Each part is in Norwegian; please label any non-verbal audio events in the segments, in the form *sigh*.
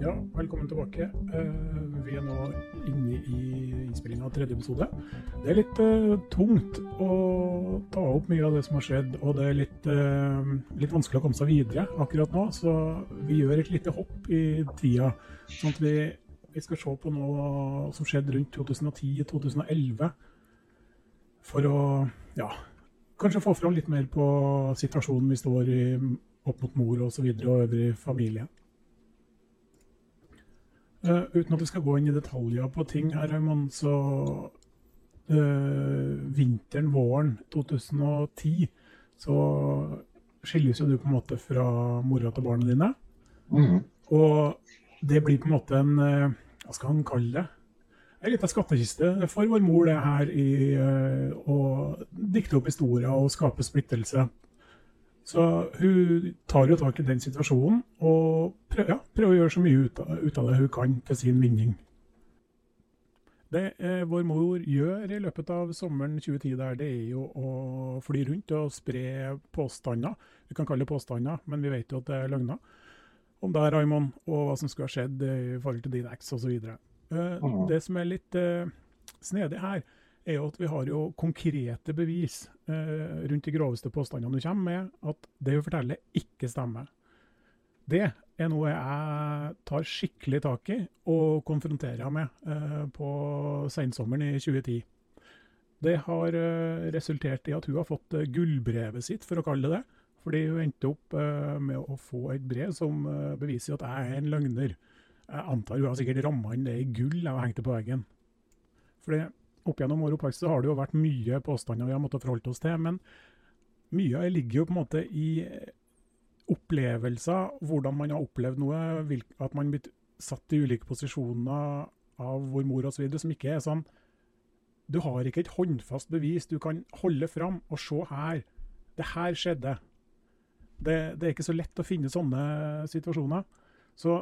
Ja, velkommen tilbake. Uh, vi er nå inne i innspillinga av tredje episode. Det er litt uh, tungt å ta opp mye av det som har skjedd, og det er litt, uh, litt, vanskelig å komme seg videre akkurat nå. Så vi gjør et lite hopp i tida. Sånn at vi, vi skal se på noe som skjedde rundt 2010-2011. For å ja, kanskje få fram litt mer på situasjonen vi står i opp mot mor. Og, så videre, og øvrig familie. Uh, uten at vi skal gå inn i detaljer på ting her, Raymond, så uh, Vinteren, våren 2010, så skilles jo du på en måte fra mora til barna dine. Mm. Og det blir på en måte en uh, Hva skal han kalle det? En liten skattkiste for vår mor, det her i å dikte opp historier og skape splittelse så hun tar jo tak i den situasjonen og prøver, ja, prøver å gjøre så mye ut av, ut av, det hun kan til sin vinning. Det eh, vår mor gjør i løpet av sommeren 2010, der, det er jo å fly rundt og spre påstander. Vi kan kalle det påstander, men vi vet jo at det er løgner. Om deg, Raymond, og hva som skulle ha skjedd i forhold til din eks osv. Eh, mm. Det som er litt eh, snedig her, er jo at vi har jo konkrete bevis eh, rundt de groveste påstandene du kommer med, at det hun forteller, ikke stemmer. Det er noe jeg tar skikkelig tak i og konfronterer henne med eh, på sensommeren i 2010. Det har eh, resultert i at hun har fått eh, gullbrevet sitt, for å kalle det det. Fordi hun endte opp eh, med å få et brev som eh, beviser at jeg er en løgner. Jeg antar hun har sikkert ramma inn det i gull og hengt det på veggen. Fordi opp gjennom vår oppvekst har det jo vært mye påstander vi har måttet forholde oss til. Men mye ligger jo på en måte i opplevelser, hvordan man har opplevd noe, at man blir satt i ulike posisjoner av vår mor osv., som ikke er sånn Du har ikke et håndfast bevis du kan holde fram og se her. Det her skjedde. Det, det er ikke så lett å finne sånne situasjoner. Så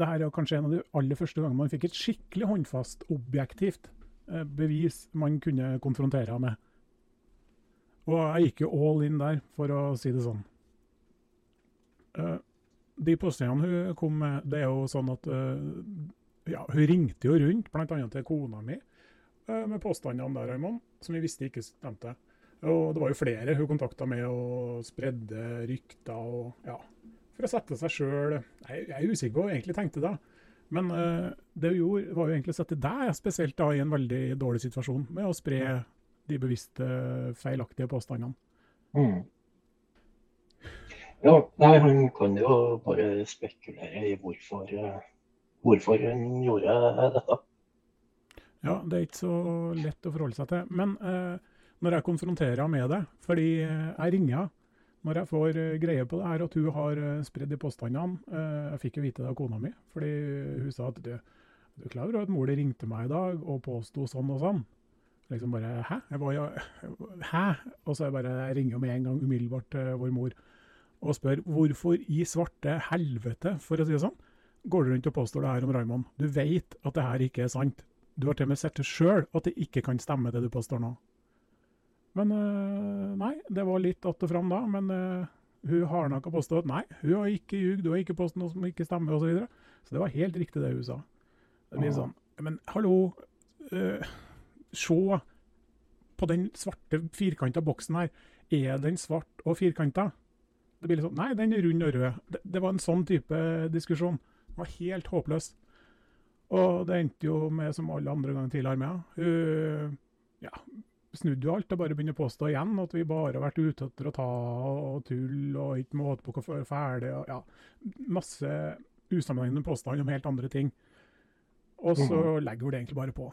det her er kanskje en av de aller første gangene man fikk et skikkelig håndfast, objektivt Eh, bevis man kunne konfrontere henne med. Og jeg gikk jo all in der, for å si det sånn. Uh, de påstandene hun kom med, det er jo sånn at uh, ja, Hun ringte jo rundt, bl.a. til kona mi, med påstandene der, Raymond, som vi visste ikke stemte. Og det var jo flere hun kontakta med og spredde rykter og ja, for å sette seg sjøl Jeg er usikker på hva hun egentlig tenkte da. Men uh, det hun gjorde, var jo egentlig å sette deg spesielt da i en veldig dårlig situasjon med å spre de bevisste feilaktige påstandene. Mm. Ja, nei, han kan jo bare spekulere i hvorfor, uh, hvorfor hun gjorde dette. Ja, det er ikke så lett å forholde seg til. Men uh, når jeg konfronterer henne med det, fordi jeg ringer når jeg får uh, greie på det her, at hun har uh, spredd de påstandene uh, Jeg fikk jo vite det av kona mi, fordi hun sa at du, du er klar over at mor ringte meg i dag og påsto sånn og sånn. Liksom bare Hæ? Jeg bare, *laughs* Hæ? Og så jeg bare jeg ringer med en gang umiddelbart til vår mor og spør hvorfor i svarte helvete, for å si det sånn, går du rundt og påstår det her om Raymond? Du vet at det her ikke er sant. Du har til og med sett det sjøl at det ikke kan stemme, det du påstår nå. Men uh, nei, det var litt att og fram da. Men uh, hun hardnakka påstod at nei, hun har ikke ljugd, hun har ikke påstått noe som ikke stemmer osv. Så, videre. så det var helt riktig det hun sa. Det blir sånn Men hallo, uh, se på den svarte firkanta boksen her. Er den svart og firkanta? Det blir litt sånn Nei, den er rund og rød. Det, det var en sånn type diskusjon. Det var helt håpløs. Og det endte jo med, som alle andre ganger tidligere med, hun ja, snudde jo alt og bare begynner å påstå igjen at vi bare har vært ute etter å ta og tull og ikke måte på hvor fæle og ja, Masse usammenhengende påstander om helt andre ting. Og så mm. legger hun det egentlig bare på.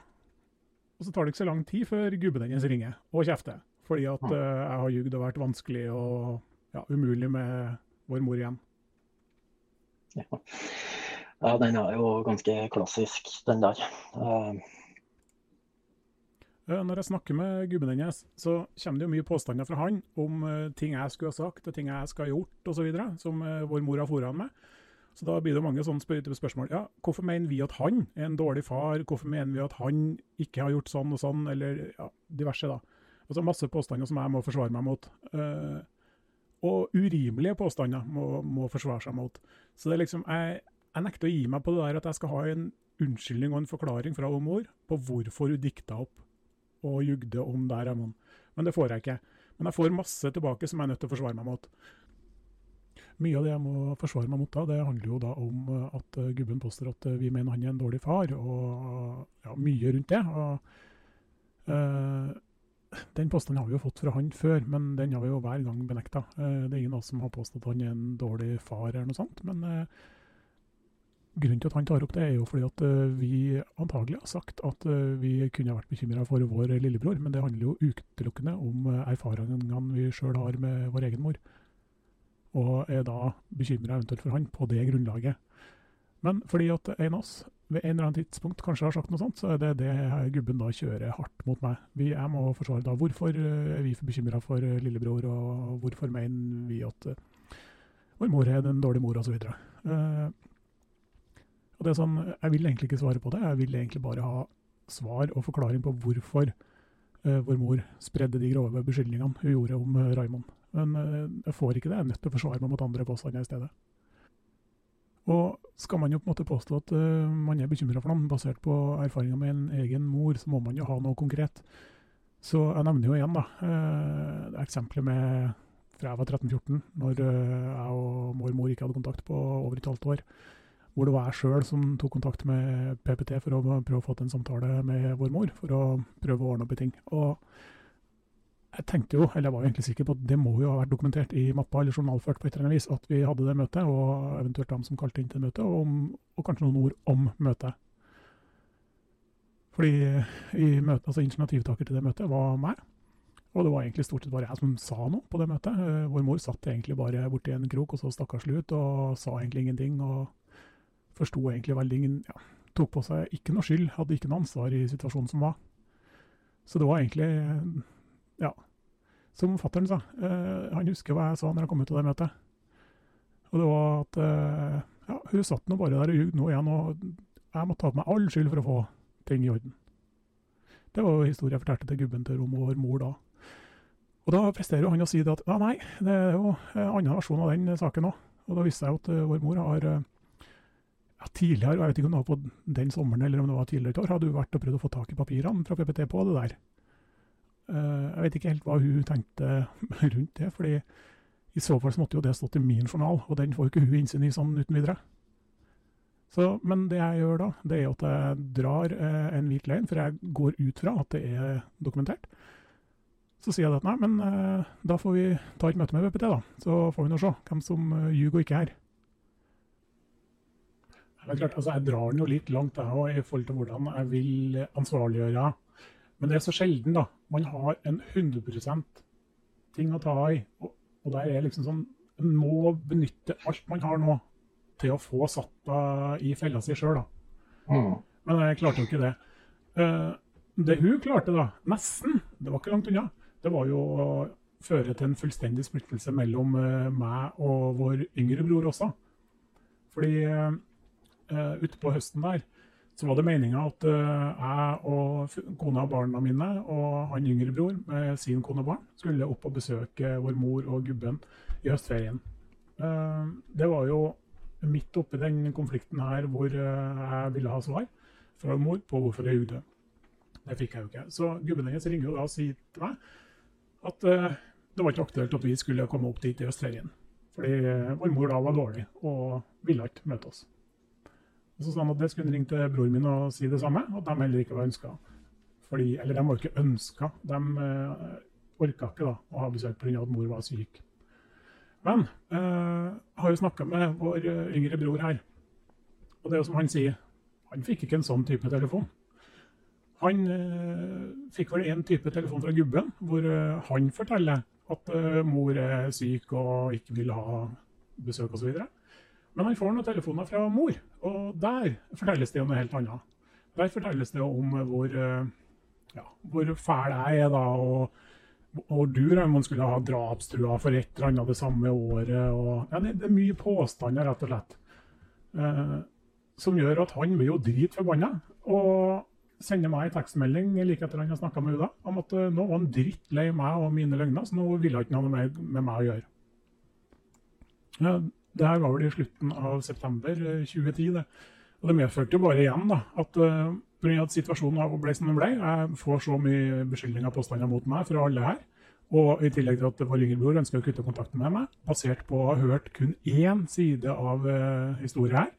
Og så tar det ikke så lang tid før gubben hennes ringer og kjefter. Fordi at uh, jeg har ljugd og vært vanskelig og ja, umulig med vår mor igjen. Ja. ja, den er jo ganske klassisk, den der. Uh, når jeg snakker med gubben hennes, så kommer det jo mye påstander fra han om uh, ting jeg skulle ha sagt og ting jeg skal ha gjort osv., som uh, vår mor har fôret han med. Så da blir det mange sånne spør spørsmål. Ja, hvorfor mener vi at han er en dårlig far? Hvorfor mener vi at han ikke har gjort sånn og sånn? Eller ja, diverse, da. Altså masse påstander som jeg må forsvare meg mot. Og urimelige påstander må, må forsvare seg mot. Så det er liksom Jeg, jeg nekter å gi meg på det der at jeg skal ha en unnskyldning og en forklaring fra mor på hvorfor hun dikta opp og jugde om der må. Men det får jeg ikke. Men jeg får masse tilbake som jeg er nødt til å forsvare meg mot. Mye av det jeg må forsvare meg mot, da, det handler jo da om eh, at uh, gubben påstår at uh, vi mener han er en dårlig far, og ja, mye rundt det. Og, uh, den påstanden har vi jo fått fra han før, men den har vi jo hver gang benekta. det er ingen av oss som har påstått at han er en dårlig far eller noe sånt. Men grunnen til at han tar opp det, er jo fordi at vi antagelig har sagt at vi kunne vært bekymra for vår lillebror, men det handler jo utelukkende om erfaringene vi sjøl har med vår egen mor og er da bekymra eventuelt for han på det grunnlaget. Men fordi at en av oss ved en eller annen tidspunkt kanskje har sagt noe sånt, så er det det gubben da kjører hardt mot meg. Vi, jeg må forsvare da hvorfor er vi bekymra for lillebror, og hvorfor mener vi at vår mor er den dårlige mor, osv. Og det er sånn, Jeg vil egentlig ikke svare på det, jeg vil egentlig bare ha svar og forklaring på hvorfor uh, vår mor spredde de grove beskyldningene hun gjorde om uh, Raymond. Men uh, jeg får ikke det. Jeg er nødt til å forsvare meg mot andre påstander i stedet. Og skal man jo på en måte påstå at man er bekymra for noen basert på erfaringer med en egen mor, så må man jo ha noe konkret. Så jeg nevner jo igjen da, eksempelet med fra jeg var 13-14, når jeg og mormor ikke hadde kontakt på over et halvt år. Hvor det var jeg sjøl som tok kontakt med PPT for å prøve å få til en samtale med vår mor, for å prøve å ordne opp i ting. Og jeg tenkte jo, eller jeg var jo egentlig sikker på at det må jo ha vært dokumentert i mappa eller journalført på et eller annet vis at vi hadde det møtet, og eventuelt dem som kalte inn til møtet, og, og kanskje noen ord om møtet. Fordi i møtet, altså initiativtaker til det møtet var meg, og det var egentlig stort sett bare jeg som sa noe på det møtet. Uh, vår mor satt egentlig bare borti en krok og så stakkarslig ut og sa egentlig ingenting, og forsto egentlig veldig ingen ja, Tok på seg ikke noe skyld, hadde ikke noe ansvar i situasjonen som var. Så det var egentlig ja. Som fatter'n sa. eh, han husker hva jeg sa når jeg kom ut av det møtet. Og det var at eh, ja, hun satt nå bare der og jugde nå igjen, og jeg måtte ta på meg all skyld for å få ting i orden. Det var jo historien jeg fortalte til gubben til Rom og vår mor da. Og da presterer jo han å si det at ja, nei, det er jo en annen versjon av den saken òg. Og da visste jeg at uh, vår mor har ja, tidligere, jeg vet ikke om det var på den sommeren eller om det var tidligere et år, hadde hun vært og prøvd å få tak i papirene fra PPT på det der. Uh, jeg vet ikke helt hva hun tenkte *laughs* rundt det, fordi i så fall så måtte jo det stått i min journal, og den får jo ikke hun innsyn i sånn uten videre. Så, men det jeg gjør da, det er at jeg drar eh, en hvit løgn, for jeg går ut fra at det er dokumentert. Så sier jeg at nei, men eh, da får vi ta et møte med VPT, da. Så får vi nå se hvem som uh, ljuger og ikke er. Det er klart, altså, jeg drar den jo litt langt jeg òg, i forhold til hvordan jeg vil ansvarliggjøre men det er så sjelden, da. Man har en 100% ting å ta i. Og, og der er liksom sånn Man må benytte alt man har nå, til å få satt deg i fella si sjøl, da. Mm. Men jeg klarte jo ikke det. Uh, det hun klarte, da, nesten, det var ikke langt unna, det var jo å føre til en fullstendig splittelse mellom uh, meg og vår yngre bror også. Fordi uh, ute på høsten der så var det meninga at uh, jeg og kona og barna mine og han yngre bror med sin kone og barn skulle opp og besøke vår mor og gubben i høstferien. Uh, det var jo midt oppi den konflikten her hvor jeg ville ha svar fra mor på hvorfor jeg gjorde det. Det fikk jeg jo ikke. Så gubben hennes ringer jo da og sier til meg at det var ikke aktuelt at vi skulle komme opp dit i høstferien. Fordi vår mor da var dårlig og ville ikke møte oss. Og så sa han at det skulle ringe til broren min og si det samme, at de heller ikke var ønska. Eller de var ikke ønska, de eh, orka ikke da, å ha besøk pga. at mor var syk. Men eh, jeg har jo snakka med vår eh, yngre bror her, og det er jo som han sier, han fikk ikke en sånn type telefon. Han eh, fikk vel en type telefon fra gubben, hvor eh, han forteller at eh, mor er syk og ikke vil ha besøk osv. Men han får noen telefoner fra mor, og der fortelles det om noe helt annet. Der fortelles det om hvor, eh, ja, hvor fæl jeg er, da, og, og du Raymond, skulle ha drapstrua for et eller annet det samme året. Og, ja, det, er mye påstander, rett og slett, eh, som gjør at han blir jo dritforbanna. Og sender meg en tekstmelding like etter han har snakka med Uda om at uh, nå var han drittlei meg og mine løgner, så nå ville han ikke ha noe mer med meg å gjøre. Ja, Det her var vel i slutten av september 2010. det. Og det medførte jo bare igjen da, at uh, at situasjonen ble som den ble. Jeg får så mye beskyldninger og påstander mot meg fra alle her. Og i tillegg til at vår yngre bror ønsker å kutte kontakten med meg, basert på å ha hørt kun én side av uh, historien her,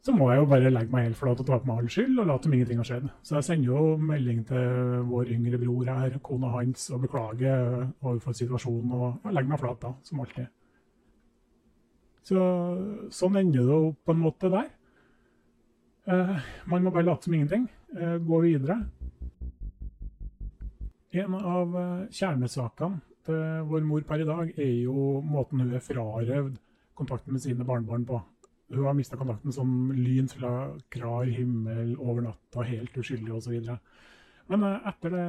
så må jeg jo bare legge meg helt flat og ta på meg all skyld og late som ingenting har skjedd. Så jeg sender jo melding til vår yngre bror her, kona hans, og beklager overfor situasjonen. Og legger meg flat da, som alltid. Så sånn ender det jo på en måte der. Eh, man må bare late som ingenting. Eh, gå videre. En av uh, kjernesakene til vår mor per i dag er jo måten hun er frarøvd kontakten med sine barnebarn på. Hun har mista kontakten som lyn fra klar himmel over natta, helt uskyldig osv. Men etter det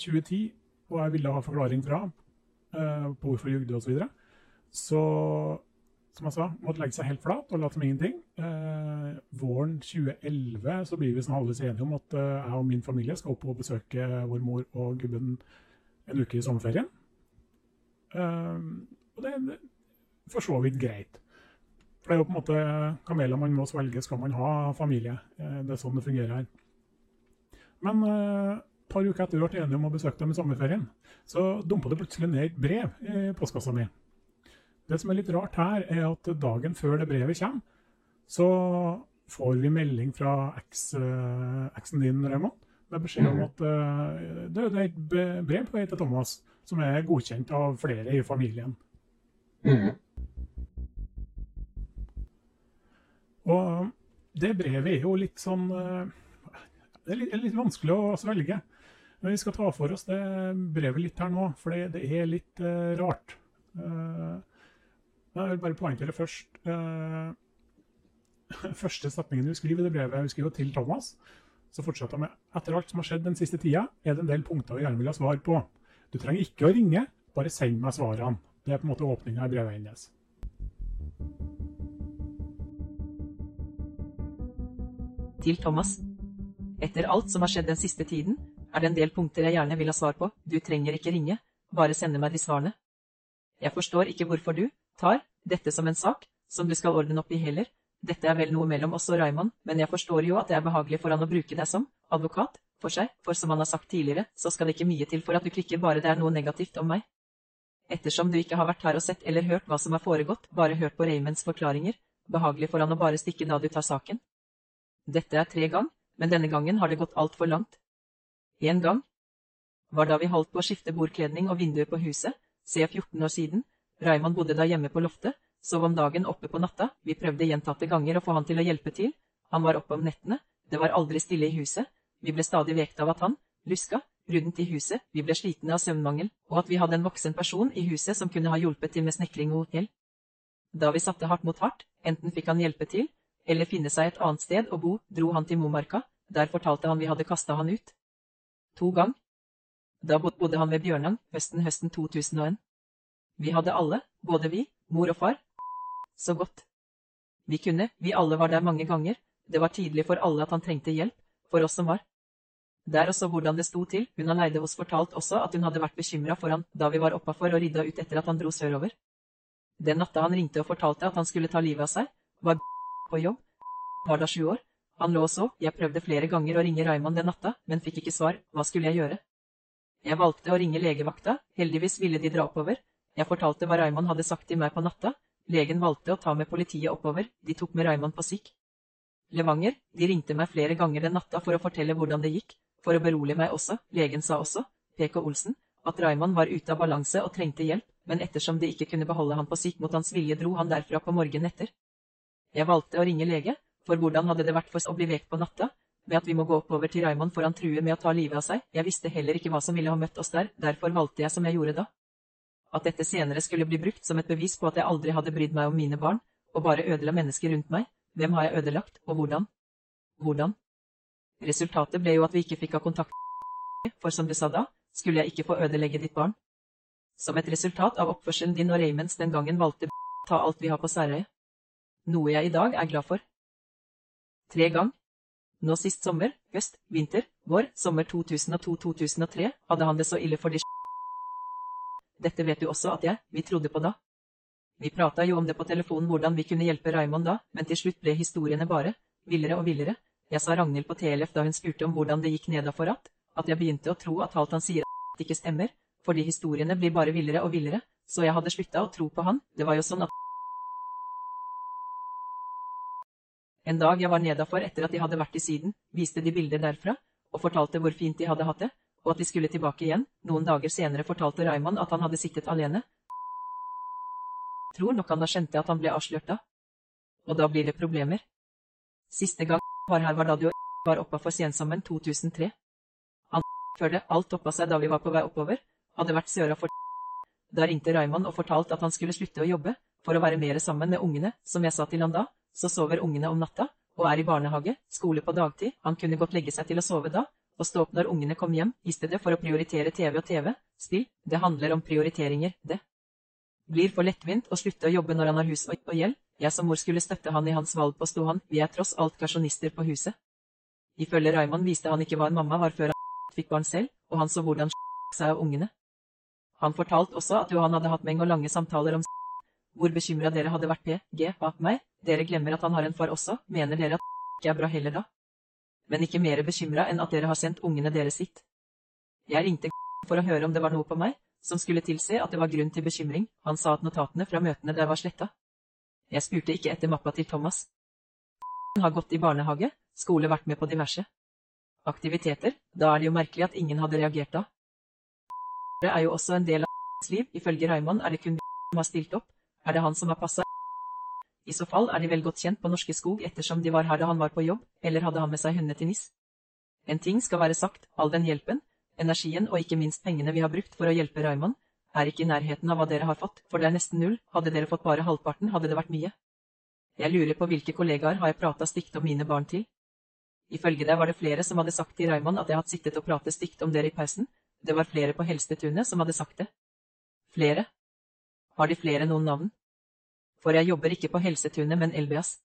2010, og jeg ville ha forklaring fra på hvorfor hun jugde osv., så, videre, så som jeg sa, måtte legge seg helt flat og late som ingenting. Eh, våren 2011 så blir vi sånn halvveis enige om at eh, jeg og min familie skal opp og besøke vår mor og gubben en uke i sommerferien. Eh, og det er for så vidt greit. For det er jo på en måte kameler man må svelge skal man ha familie. Eh, det er sånn det fungerer her. Men eh, et par uker etter vi ble enige om å besøke dem i sommerferien, så dumpa det plutselig ned et brev i postkassa mi. Det som er litt rart her, er at dagen før det brevet kommer, så får vi melding fra eh, eksen din, Raymond, med beskjed om at uh, det, er et brev på vei til Thomas som er godkjent av flere i familien. Mm. Og det brevet er jo litt sånn Det er litt, litt vanskelig å svelge. Men vi skal ta for oss det brevet litt her nå, for det, det er litt uh, rart. Uh, jeg vil bare poengtere først uh, *laughs* Første setningen du skriver i det brevet, hun skriver til Thomas, så fortsetter jeg med Etter alt som har skjedd den siste tida, er det en del punkter vi gjerne vil ha svar på. Du trenger ikke å ringe, bare send meg svarene. Det er på en måte åpninga i brevet hennes. Til Thomas. Etter alt som har skjedd den siste tiden, er det en del punkter jeg gjerne vil ha svar på. Du trenger ikke ringe, bare sende meg de svarene. Jeg forstår ikke hvorfor du, tar dette som en sak som du skal ordne opp i heller. Dette er vel noe mellom oss og Raymond, men jeg forstår jo at det er behagelig for han å bruke deg som advokat for seg, for som han har sagt tidligere, så skal det ikke mye til for at du klikker bare det er noe negativt om meg. Ettersom du ikke har vært her og sett eller hørt hva som har foregått, bare hørt på Raymonds forklaringer, behagelig for han å bare stikke da du tar saken. Dette er tre gang, men denne gangen har det gått altfor langt. En gang var da vi holdt på å skifte bordkledning og vinduer på huset, se 14 år siden, Raymond bodde da hjemme på loftet, sov om dagen oppe på natta, vi prøvde gjentatte ganger å få han til å hjelpe til, han var oppe om nettene, det var aldri stille i huset, vi ble stadig vekt av at han, luska, rundt i huset, vi ble slitne av søvnmangel, og at vi hadde en voksen person i huset som kunne ha hjulpet til med snekring og hotell. Da vi satte hardt mot hardt, enten fikk han hjelpe til, eller finne seg et annet sted å bo, dro han til Momarka, der fortalte han vi hadde kasta han ut. To gang. Da bodde han ved Bjørnang, høsten høsten 2001. Vi hadde alle, både vi, mor og far, så godt. Vi kunne, vi alle var der mange ganger, det var tydelig for alle at han trengte hjelp, for oss som var. Der også hvordan det sto til, hun han leide hos fortalt også at hun hadde vært bekymra for han da vi var oppafor og rydda ut etter at han dro sørover. Den natta han ringte og fortalte at han skulle ta livet av seg, var *laughs* på jobb, var da sju år, han lå og så, jeg prøvde flere ganger å ringe Raymond den natta, men fikk ikke svar, hva skulle jeg gjøre? Jeg valgte å ringe legevakta, heldigvis ville de dra oppover, jeg fortalte hva Raymond hadde sagt til meg på natta, legen valgte å ta med politiet oppover, de tok med Raymond på sikk. Levanger, de ringte meg flere ganger den natta for å fortelle hvordan det gikk, for å berolige meg også, legen sa også, PK Olsen, at Raymond var ute av balanse og trengte hjelp, men ettersom de ikke kunne beholde han på sikk mot hans vilje dro han derfra på morgenen etter. Jeg valgte å ringe lege, for hvordan hadde det vært for å bli vekt på natta, med at vi må gå oppover til Raymond for han truer med å ta livet av seg, jeg visste heller ikke hva som ville ha møtt oss der, derfor valgte jeg som jeg gjorde da. At dette senere skulle bli brukt som et bevis på at jeg aldri hadde brydd meg om mine barn, og bare ødela mennesker rundt meg, hvem har jeg ødelagt, og hvordan? Hvordan? Resultatet ble jo at vi ikke fikk ha kontakt for som du sa da, skulle jeg ikke få ødelegge ditt barn. Som et resultat av oppførselen din og Raymonds den gangen valgte ta alt vi har på Særøy. Noe jeg i dag er glad for. Tre gang. Nå sist sommer, høst, vinter, vår, sommer 2002-2003 hadde han det så ille for de dette vet du også at jeg, vi trodde på da. Vi prata jo om det på telefonen hvordan vi kunne hjelpe Raymond da, men til slutt ble historiene bare villere og villere. Jeg sa Ragnhild på TLF da hun spurte om hvordan det gikk nedafor at, at jeg begynte å tro at alt han sier at ikke stemmer, fordi historiene blir bare villere og villere, så jeg hadde slutta å tro på han, det var jo sånn at En dag jeg var nedafor etter at de hadde vært i Syden, viste de bilder derfra, og fortalte hvor fint de hadde hatt det, og at de skulle tilbake igjen. Noen dager senere fortalte Raymond at han hadde sittet alene. Tror nok han da skjønte at han ble avslørt da. Og da blir det problemer. Siste gang var her var da du og var oppa for sensommeren 2003. Han følte alt oppa seg da vi var på vei oppover, hadde vært søra for *laughs* Da ringte Raymond og fortalte at han skulle slutte å jobbe, for å være mer sammen med ungene, som jeg sa til han da, så sover ungene om natta, og er i barnehage, skole på dagtid, han kunne godt legge seg til å sove da, og stå opp når ungene kom hjem, i stedet for å prioritere TV og TV, spill, det handler om prioriteringer, det. Blir for lettvint å slutte å jobbe når han har hus og, og gjeld, jeg som mor skulle støtte han i hans valg på stå han, vi er tross alt kasjonister på huset. Ifølge Raymond viste han ikke hva en mamma var før han fikk barn selv, og han så hvordan *laughs* seg av ungene. Han fortalte også at Johan hadde hatt meng og lange samtaler om *laughs* hvor bekymra dere hadde vært PG bak meg, dere glemmer at han har en far også, mener dere at *laughs* ikke er bra heller da? Men ikke mer bekymra enn at dere har sendt ungene deres sitt. Jeg ringte for å høre om det var noe på meg, som skulle tilse at det var grunn til bekymring, han sa at notatene fra møtene der var sletta. Jeg spurte ikke etter mappa til Thomas. Han har gått i barnehage, skole vært med på diverse aktiviteter, da er det jo merkelig at ingen hadde reagert da. Det er jo også en del av liv, ifølge Raymond er det kun som har stilt opp, er det han som har passa? I så fall er de vel godt kjent på Norske Skog ettersom de var her da han var på jobb, eller hadde han med seg hundene til NIS? En ting skal være sagt, all den hjelpen, energien og ikke minst pengene vi har brukt for å hjelpe Raymond, er ikke i nærheten av hva dere har fått, for det er nesten null, hadde dere fått bare halvparten hadde det vært mye. Jeg lurer på hvilke kollegaer har jeg prata stygt om mine barn til? Ifølge deg var det flere som hadde sagt til Raymond at jeg hadde sittet og pratet stygt om dere i pausen, det var flere på Helstetunet som hadde sagt det. Flere? Har de flere noen navn? For jeg jobber ikke på Helsetunet, men Elbias.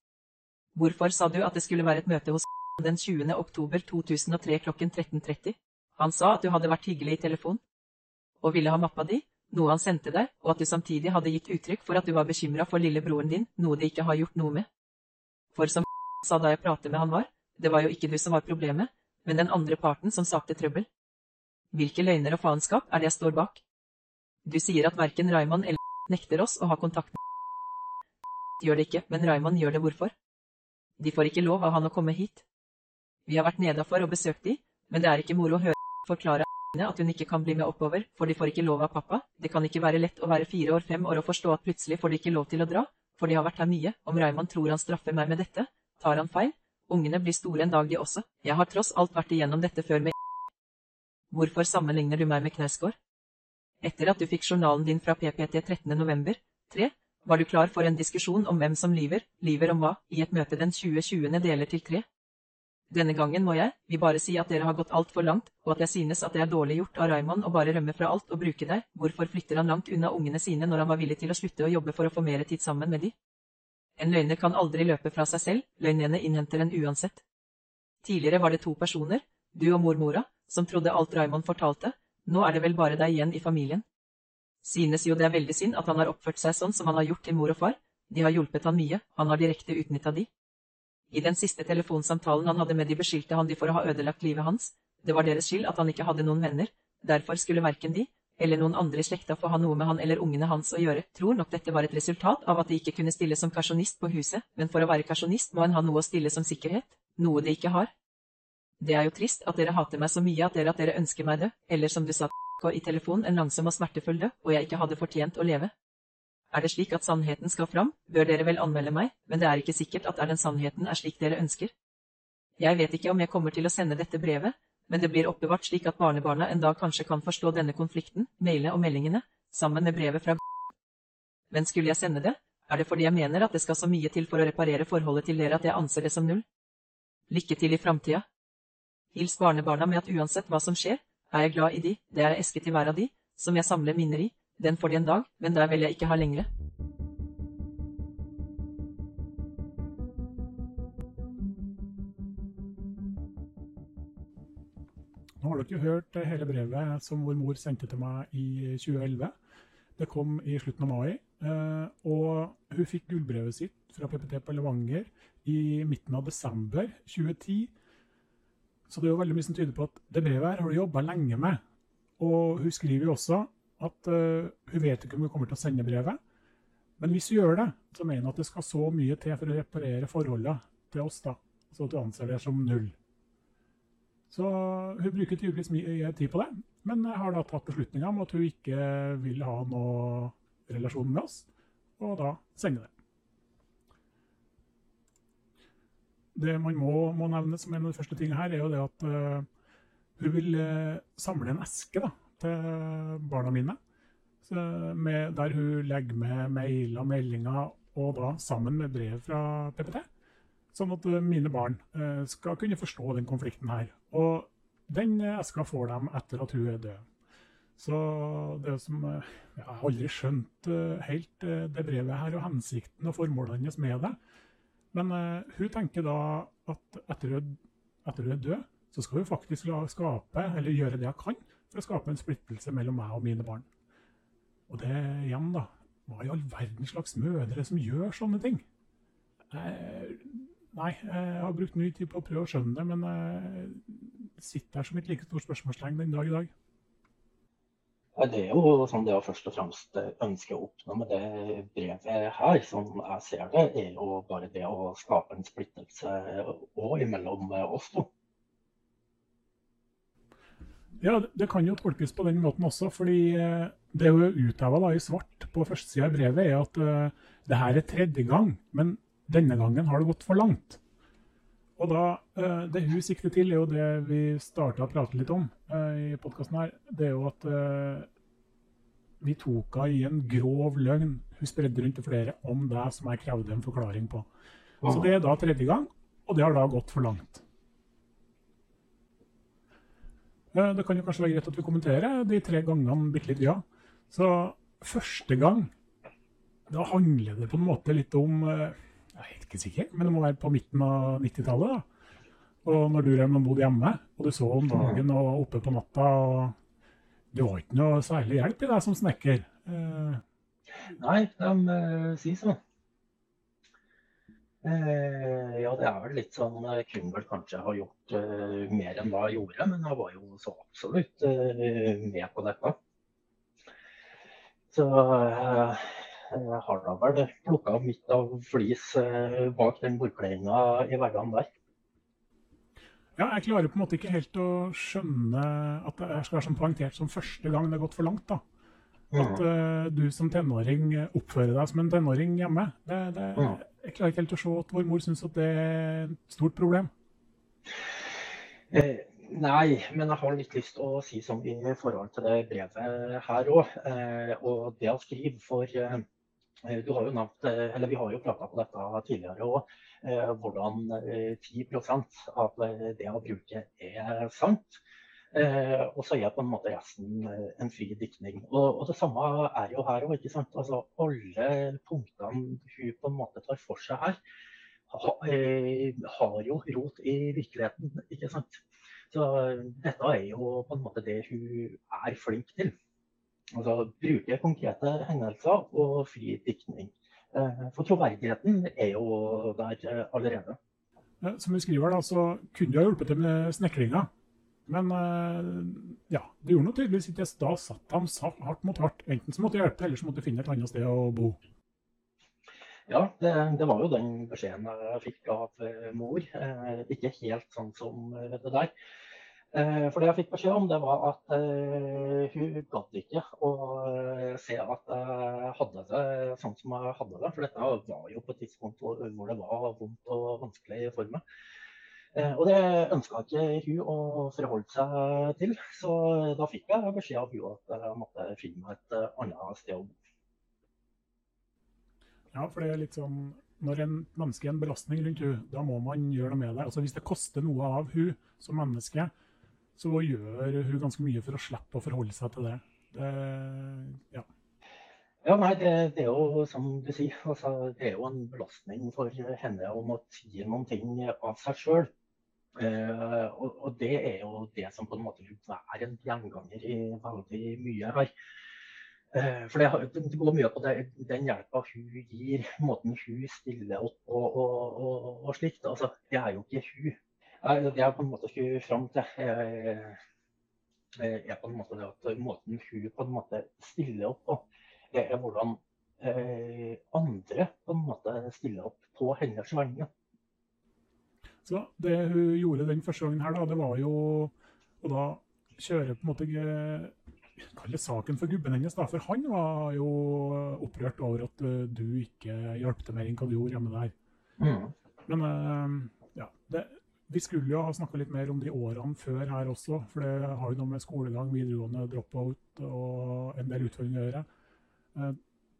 Hvorfor sa du at det skulle være et møte hos *laughs* den 20. oktober 2003 klokken 13.30? Han sa at du hadde vært hyggelig i telefon, og ville ha mappa di, noe han sendte deg, og at du samtidig hadde gitt uttrykk for at du var bekymra for lillebroren din, noe de ikke har gjort noe med. For som *laughs* sa da jeg pratet med han var, det var jo ikke du som var problemet, men den andre parten som sakte trøbbel. Hvilke løgner og faenskap er det jeg står bak? Du sier at verken Raymond eller *laughs* nekter oss å ha kontakt gjør det ikke, men Raymond gjør det hvorfor? De får ikke lov av han å komme hit. Vi har vært nedafor og besøkt de, men det er ikke moro å høre forklare at hun ikke kan bli med oppover, for de får ikke lov av pappa. Det kan ikke være lett å være fire år, fem år og forstå at plutselig får de ikke lov til å dra, for de har vært her mye. Om Raymond tror han straffer meg med dette, tar han feil. Ungene blir store en dag de også. Jeg har tross alt vært igjennom dette før med *laughs* Hvorfor sammenligner du meg med Knausgård? Etter at du fikk journalen din fra PPT 13. november, 3, var du klar for en diskusjon om hvem som lyver, lyver om hva, i et møte den 2020. deler til tre? Denne gangen må jeg, vi bare si at dere har gått altfor langt, og at jeg synes at det er dårlig gjort av Raymond å bare rømme fra alt og bruke deg, hvorfor flytter han langt unna ungene sine når han var villig til å slutte å jobbe for å få mer tid sammen med de? En løgner kan aldri løpe fra seg selv, løgnene innhenter en uansett. Tidligere var det to personer, du og mormora, som trodde alt Raymond fortalte, nå er det vel bare deg igjen i familien. Synes jo det er veldig synd at han har oppført seg sånn som han har gjort til mor og far, de har hjulpet han mye, han har direkte utnytta de. I den siste telefonsamtalen han hadde med de beskyldte han de for å ha ødelagt livet hans, det var deres skyld at han ikke hadde noen venner, derfor skulle verken de, eller noen andre i slekta få ha noe med han eller ungene hans å gjøre, tror nok dette var et resultat av at de ikke kunne stille som kasjonist på huset, men for å være kasjonist må en ha noe å stille som sikkerhet, noe de ikke har. Det er jo trist at dere hater meg så mye at dere at dere ønsker meg død, eller som du sa i telefon en langsom og smertefull død, og jeg ikke hadde fortjent å leve. Er det slik at sannheten skal fram, bør dere vel anmelde meg, men det er ikke sikkert at er den sannheten er slik dere ønsker. Jeg vet ikke om jeg kommer til å sende dette brevet, men det blir oppbevart slik at barnebarna en dag kanskje kan forstå denne konflikten, maile og meldingene, sammen med brevet fra Men skulle jeg sende det, er det fordi jeg mener at det skal så mye til for å reparere forholdet til dere at jeg anser det som null. Lykke til i framtida. Hils barnebarna med at uansett hva som skjer, er jeg glad i de, det er eske til hver av de, som jeg samler minner i, den får de en dag, men der vil jeg ikke ha lengre. Nå har dere hørt hele brevet som vår mor sendte til meg i 2011. Det kom i slutten av mai. Eh, og hun fikk gullbrevet sitt fra PPT på Levanger i midten av desember 2010. Så det er jo veldig mye som tyder på at det brevet her har du jobba lenge med. Og hun skriver jo også at uh, hun vet ikke om hun kommer til å sende brevet. Men hvis hun gjør det, så mener hun at det skal så mye til for å reparere forholdet til oss, da. Så at hun anser det som null. Så hun bruker tydeligvis mye tid på det, men har da tatt beslutninga om at hun ikke vil ha noe relasjon med oss, og da sender det. Det man må, må nevne som en av de første tingene her, er jo det at uh, hun vil uh, samle en eske da, til barna mine. Med, der hun legger med mail og meldinger, og da sammen med brev fra PPT. Sånn at uh, mine barn skal kunne forstå den konflikten her. Og den eska får de etter at hun er død. Så det som Jeg har aldri skjønt helt det brevet her og hensikten og formålet hennes med det. Men uh, hun tenker da at etter hun, hun er død, så skal hun faktisk skape, eller gjøre det hun kan for å skape en splittelse mellom meg og mine barn. Og det igjen, da Hva i all verden slags mødre som gjør sånne ting? Jeg, nei, jeg har brukt mye tid på å prøve å skjønne det, men jeg sitter her som et like stort spørsmålstegn den dag i dag. Det er jo sånn det å først og fremst ønske å oppnå med det brevet her, som jeg ser det, er jo bare det å skape en splittelse òg imellom oss to. Ja, det kan jo tolkes på den måten også, fordi eh, det er jo utheva i svart på førstesida i brevet, er at uh, det her er tredje gang, men denne gangen har det gått for langt. Og da, uh, Det hun sikter til, er jo det vi starta å prate litt om uh, i podkasten her. Det er jo at uh, vi tok henne i en grov løgn hun spredde rundt til flere om det som jeg krevde en forklaring på. Så det er da tredje gang, og det har da gått for langt. Det kan jo kanskje være greit at vi kommenterer de tre gangene bitte litt, ja. Så første gang, da handler det på en måte litt om jeg er helt ikke sikker, men det må være på midten av 90-tallet. da. Og når du bodde hjemme, og du så om dagen og oppe på natta og Det var ikke noe særlig hjelp i deg som snekker? Eh. Nei, de uh, sier sånn. Eh, ja, det er vel litt sånn Jeg kunne vel kanskje ha gjort uh, mer enn hva jeg gjorde, men jeg var jo så absolutt med på dette. Så har da vel plukka midt av flis eh, bak den bordkledninga i hverdagen der. Ja, jeg klarer på en måte ikke helt å skjønne at det skal være sånn poengtert som første gang det har gått for langt. da. At uh, du som tenåring oppfører deg som en tenåring hjemme. Det, det, jeg klarer ikke helt å se at vår mor syns at det er et stort problem. Eh, nei, men jeg har litt lyst til å si sånn i forhold til det brevet her òg. Eh, og det å skrive for eh, Eh, du har jo nevnt, eh, eller Vi har jo prata på dette tidligere òg, eh, hvordan 10 av det å bruke er sant. Og så er på en måte resten en fri diktning. Og, og, det samme er jo her òg. Altså, alle punktene hun på en måte tar for seg her, ha, har jo rot i virkeligheten. ikke sant? Så dette er jo på en måte det hun er flink til. Altså bruke konkrete hendelser og fri diktning. Eh, for troverdigheten er jo der eh, allerede. Som du skriver, da, så kunne du ha hjulpet til med snekringa. Men eh, ja, det gjorde noe tydeligvis ikke. Da satt de hardt mot hardt. Enten så måtte jeg hjelpe, eller så måtte jeg finne et annet sted å bo. Ja, det, det, var jo den beskjeden jeg fikk av mor. ikke helt sånn som det der. Eh, for det jeg fikk beskjed om, det var at uh, hun gadd ikke å uh, se at jeg hadde det sånn som jeg hadde det. For dette var jo på et tidspunkt hvor, det var vondt og vanskelig for meg. Og det ønska ikke hun å forholde seg til. Så da fikk jeg beskjed av hun at jeg måtte finne meg et annet sted å bo. Ja, for det er litt sånn når en menneske er en belastning rundt hun, da må man gjøre noe med det. Altså Hvis det koster noe av hun som menneske, så gjør hun ganske mye for å slippe å forholde seg til det. det ja. Ja, nei, det, det, er jo som du sier, altså, det er jo en belastning for henne å måtte gi noen ting av seg sjøl. Eh, og, og, det er jo det som på en måte er en gjenganger i veldig mye her. Eh, for det, det, går mye på det, den hjelpa hun gir, måten hun stiller opp og, og, og, og slikt. Altså, det er jo ikke hun. Det er på en måte ikke fram til er på en måte det at måten hun på en måte stiller opp på, er hvordan eh, andre på en måte stiller opp på hennes vegne. Så det hun gjorde den første gangen her, da, det var jo å da kjøre på en måte kalle saken for gubben hennes, da. For han var jo opprørt over at uh, du ikke hjalp til mer enn hva du gjorde hjemme der. Mm. Men uh, ja, det, vi skulle jo ha snakka litt mer om de årene før her også, for det har jo noe med skolegang, videregående, drop-out og en del utfordringer å gjøre. Jeg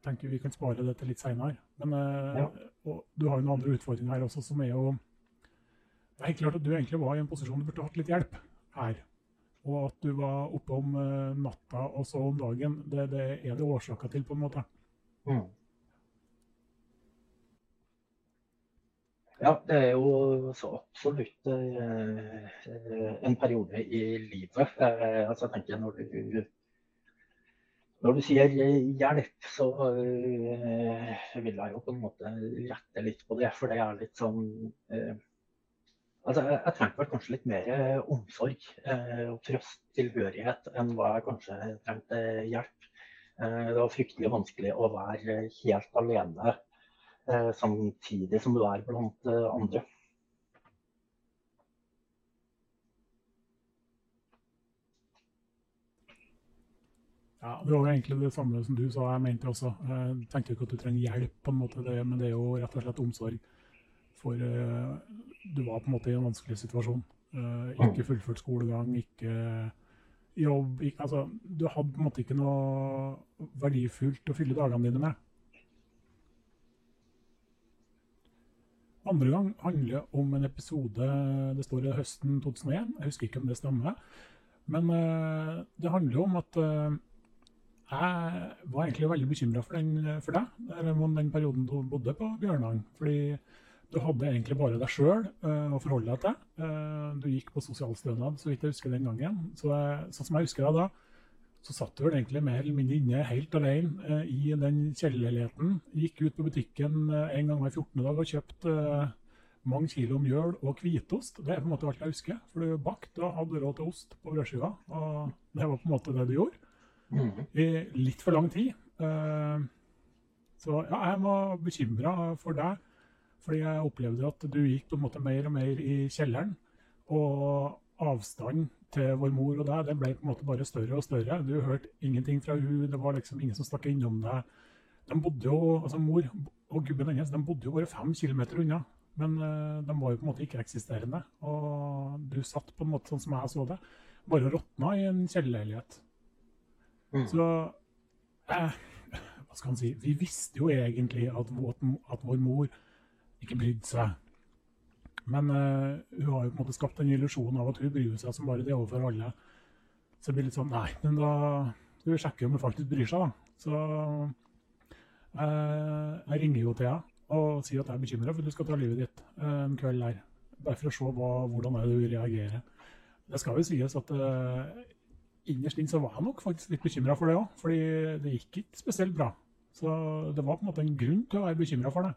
tenker vi kan spare det til litt seinere. Men ja. du har jo noen andre utfordringer her også, som er jo Det er helt klart at du egentlig var i en posisjon du burde hatt litt hjelp her. Og at du var oppe om uh, natta og så om dagen, det, det er det årsaker til, på en måte. Mm. Ja, det er jo så absolutt eh, en periode i livet. Eh, altså, jeg tenker når du, når du sier hjelp, så vil jeg jo på en måte rette litt på det. For det er litt sånn Altså, jeg, jeg trengte vel kanskje litt mer eh, omsorg eh, og trøst, tilhørighet, enn hva jeg kanskje trengte hjelp. Eh, det var fryktelig vanskelig å være helt alene eh, samtidig som du er blant eh, andre. Ja, Det var jo egentlig det samme som du sa. Jeg mente også. Jeg tenkte ikke at du trenger hjelp, på en måte, det, men det er jo rett og slett omsorg. For uh, du var på en måte i en vanskelig situasjon. Uh, ikke fullført skolegang, ikke jobb ikke, altså, Du hadde på en måte ikke noe verdifullt å fylle dagene dine med. Andre gang handler om en episode Det står i høsten 2001. Jeg husker ikke om det stemmer. Men uh, det handler om at uh, jeg var egentlig veldig bekymra for, for, deg den perioden du bodde på Bjørnang. Fordi du hadde egentlig bare deg sjøl uh, å forholde deg til. Du gikk på sosialstønad, så vidt jeg husker den gangen. Så, sånn som jeg husker deg da, så satt du vel egentlig mer eller mindre inne helt alene uh, i den kjellerleiligheten. Gikk ut på butikken en gang hver 14. dag og kjøpte mange kilo mjøl og hvitost. Det er på en måte alt jeg husker. For du bakte og hadde råd til ost på brødskiva. Og det var på en måte det du gjorde. Mm. I litt for lang tid. så ja, jeg var bekymra for deg fordi jeg opplevde at du gikk på en måte mer og mer i kjelleren. Og avstanden til vår mor og deg den ble på en måte bare større og større. Du hørte ingenting fra hun, det var liksom ingen som stakk innom deg. De bodde jo, altså Mor og gubben hennes de bodde jo bare fem kilometer unna. Men uh, de var jo på en måte ikke-eksisterende. Og du satt på en måte sånn som jeg så det, bare og råtna i en kjellerleilighet. Mm. Så eh, hva skal han si Vi visste jo egentlig at, at vår mor ikke brydde seg. Men uh, hun har jo på en måte skapt en illusjon av at hun bryr seg som bare det overfor alle. Så det blir litt sånn Nei, men da skal vi sjekke om hun faktisk bryr seg, da. Så uh, jeg ringer jo til henne og sier at jeg er bekymra for at du skal ta livet ditt uh, en kveld der. Bare for å se hva, hvordan er du reagerer. Det skal jo sies at innerst inne så var jeg nok faktisk litt bekymra for det òg. Fordi det gikk ikke spesielt bra. Så det var på en måte en grunn til å være bekymra for det.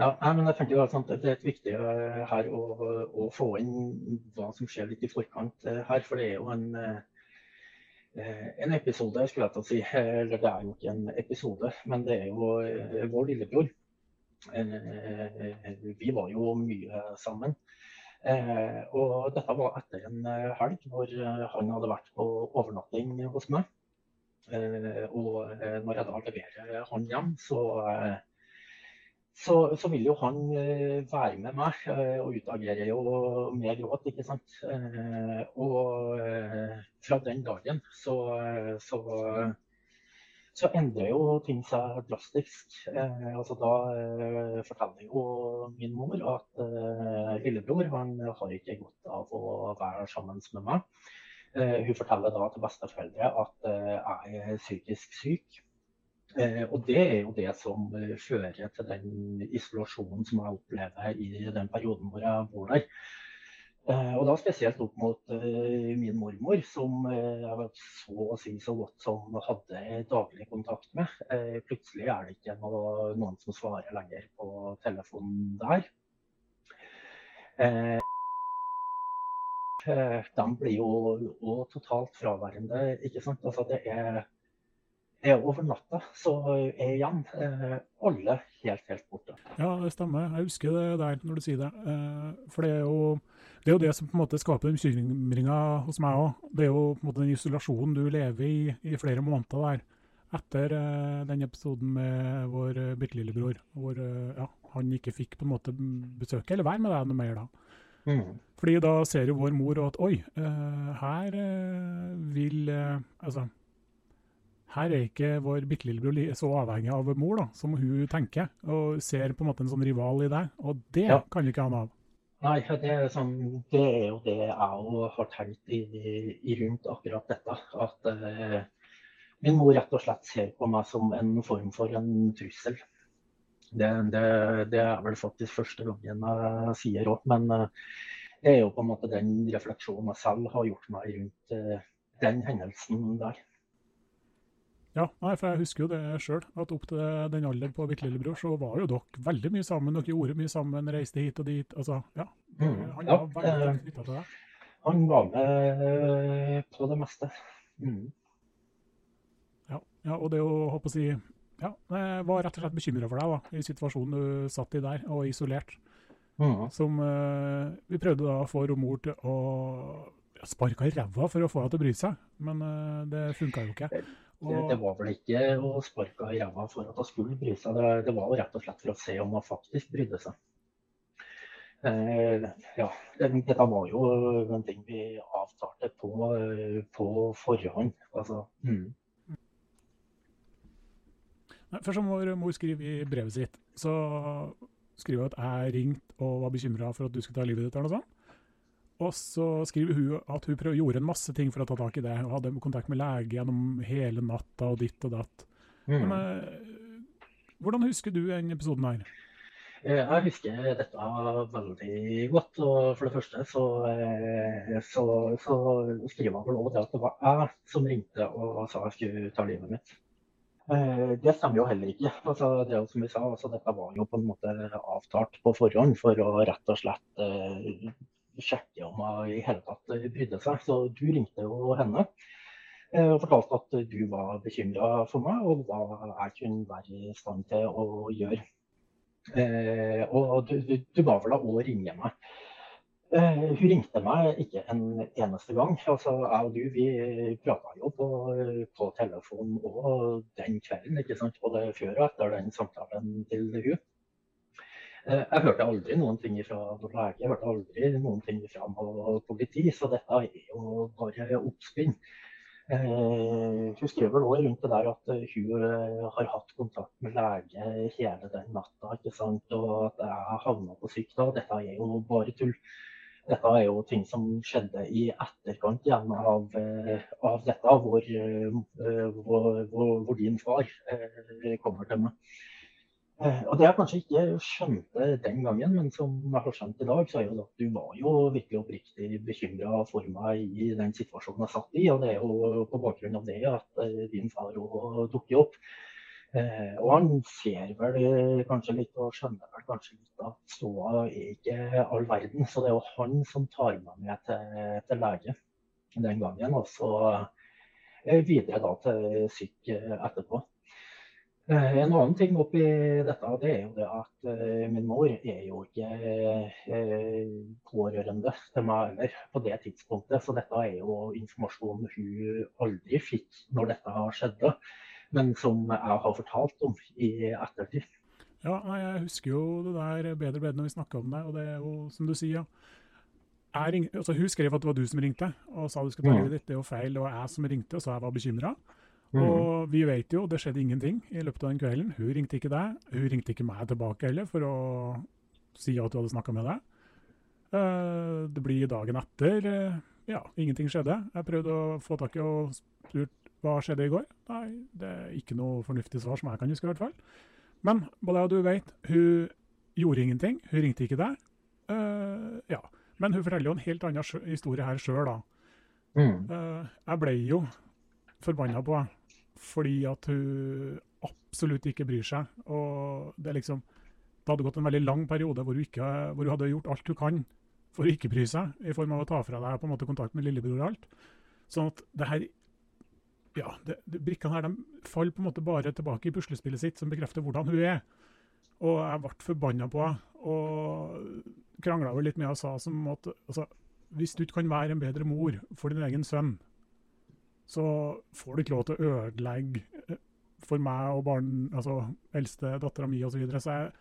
Ja, men jeg tenker Det er et viktig eh, her å, å, få inn hva som skjer litt i forkant eh, her. For det er jo en, eh, en episode, skulle jeg til å si. Eller det er jo ikke en episode, men det er jo vår lillebror. Vi var jo mye sammen. Og dette var etter en helg hvor han hadde vært på overnatting hos meg. Og når jeg da leverer han hjem, så så, så, vil jo han eh, være med meg, eh, og utagerer jo med gråt, ikke sant. Eh, og fra den dagen så, så, så endrer jo ting seg drastisk. altså Da forteller jo min mor at lillebror han har ikke godt av å være sammen med meg. hun forteller da til besteforeldre at jeg er psykisk syk. Eh, og det er jo det som eh, fører til den isolasjonen som jeg opplever i den perioden hvor jeg bor der. Eh, og da spesielt opp mot min mormor, som jeg så å si så godt som hadde daglig kontakt med. Plutselig er det ikke noe, noen som svarer lenger på telefonen der. De blir jo, totalt fraværende, ikke sant. Altså det er over natta, så er igjen eh, alle helt, helt borte. Ja, det stemmer. Jeg husker det der når du sier det. Eh, for det er jo det, er jo det som på en måte skaper bekymringa hos meg òg. Det er jo på en måte den isolasjonen du lever i i flere måneder der. Etter eh, den episoden med vår bitte lillebror, hvor ja, han ikke fikk på en måte besøke eller være med deg noe mer da. Mm. Fordi da ser jo vår mor at oi, eh, her vil Altså, her er ikke vår bitte lillebror så avhengig av mor da, som hun tenker, og ser på en måte en sånn rival i deg. Og det Ja. kan vi ikke ha noe av. Nei, det er, sånn, det er jo det jeg òg har tenkt i, i rundt akkurat dette. At eh, min mor rett og slett ser på meg som en form for en trussel. Det, det, det er vel faktisk første gangen jeg sier òg, men eh, det er jo på en måte den refleksjonen jeg selv har gjort meg rundt eh, den hendelsen der. Ja, nei, for jeg husker jo det sjøl, at opp til den alderen på bitte lillebror, så var jo dere veldig mye sammen. Dere gjorde mye sammen, reiste hit og dit. Altså, ja. Mm, Han ja, var veldig eh, knytta til deg. Han var med eh, på det meste. Mm. Ja, ja, og det å håpe å si Ja, jeg var rett og slett bekymra for deg, da, i situasjonen du satt i der, og isolert. Mm. Som eh, Vi prøvde da å få mor til å sparke i ræva for å få henne til å bry seg, men eh, det funka jo ikke. Det, det var vel ikke å sparke i ræva for at hun skulle bry seg, det, det var jo rett og slett for å se om hun faktisk brydde seg. Eh, ja, dette var jo en ting vi avtalte på, på forhånd. Altså, mm. Først som vår mor skriver i brevet sitt, så skriver hun at jeg ringte og var bekymra for at du skulle ta livet ditt, eller noe sånt. Og så skriver hun at hun prøv, gjorde en masse ting for å ta tak i det. Hun hadde kontakt med lege gjennom hele natta og ditt og datt. Men Mm. eh, hvordan husker du den episoden her? Eh, Jeg husker dette veldig godt. og For det første så, eh, så, så skriver han vel til at det var jeg som ringte og sa jeg skulle ta livet mitt. Det stemmer jo heller ikke. Altså, det er jo som vi sa, altså, Dette var jo på en måte avtalt på forhånd for å rett og slett sjekke om hun i hele tatt brydde seg. Så du ringte jo henne eh, og fortalte at du var bekymra for meg, og hva jeg kunne være i stand til å gjøre. Eh, og du, du, du ba vel henne å ringe meg. Eh, hun ringte meg ikke en eneste gang. Altså, jeg og du vi prata jo på, på telefon òg den kvelden, ikke sant? både før og etter den samtalen til hun. Eh, jeg hørte aldri noen ting fra lege, jeg hørte aldri noen ting fra politi, så dette er jo bare oppspinn. Eh, hun skriver også rundt det der at eh, hun har hatt kontakt med lege hele den natta, ikke sant? og at jeg havna på syk da. Dette er jo bare tull. Dette er jo ting som skjedde i etterkant igjen av, av dette, hvor, hvor, hvor, hvor din far kommer til meg. Eh, Og det jeg kanskje ikke skjønte den gangen, men som jeg har skjønt i dag, så er jo at du var jo virkelig oppriktig bekymra for meg i den situasjonen jeg satt i. Og det er jo på bakgrunn av det at eh, din far òg dukker opp. Eh, og han ser vel kanskje litt og skjønner vel kanskje litt at ståa er ikke all verden. Så det er jo han som tar meg med til, til lege den gangen. Og så videre da til syk etterpå. Eh, En annen ting oppi dette det er jo det at eh, min mor er jo ikke eh, pårørende til meg heller på det tidspunktet. Så dette er jo informasjon hun aldri fikk når dette skjedde, men som jeg har fortalt om i ettertid. Ja, Jeg husker jo det der bedre bedre når vi snakker om det, og det er jo som du sier, ja. Ring, altså, hun skrev at det var du som ringte og sa du skulle ta Mm. livet ditt. Det er jo feil. Det var jeg som ringte og sa jeg var bekymra. Mm. Og vi vet jo, det skjedde ingenting i løpet av den kvelden. Hun ringte ikke deg. Hun ringte ikke meg tilbake heller for å si at du hadde snakka med deg. Eh, det blir dagen etter. eh, ja, ingenting skjedde. Jeg prøvde å få tak i og spurt hva skjedde i går. Nei, det er ikke noe fornuftig svar som jeg kan huske i hvert fall. Men både jeg og du vet, hun gjorde ingenting. Hun ringte ikke deg. Uh, ja. Men hun forteller jo en helt annen historie her sjøl, da. Mm. Jeg ble jo forbanna på henne fordi at hun absolutt ikke bryr seg. Og det liksom Det hadde gått en veldig lang periode hvor hun, ikke, hvor hun hadde gjort alt hun kan for å ikke bry seg, i form av å ta fra deg på en måte kontakt med lillebror og alt. Sånn at det her Ja, det, det, brikkene her de faller på en måte bare tilbake i puslespillet sitt, som bekrefter hvordan hun er. Og jeg ble forbanna på henne, og krangla litt med henne og sa som at altså, hvis du ikke kan være en bedre mor for din egen sønn, så får du ikke lov til å ødelegge eh, for meg og barn, altså eldste dattera mi osv. Så, videre. så jeg,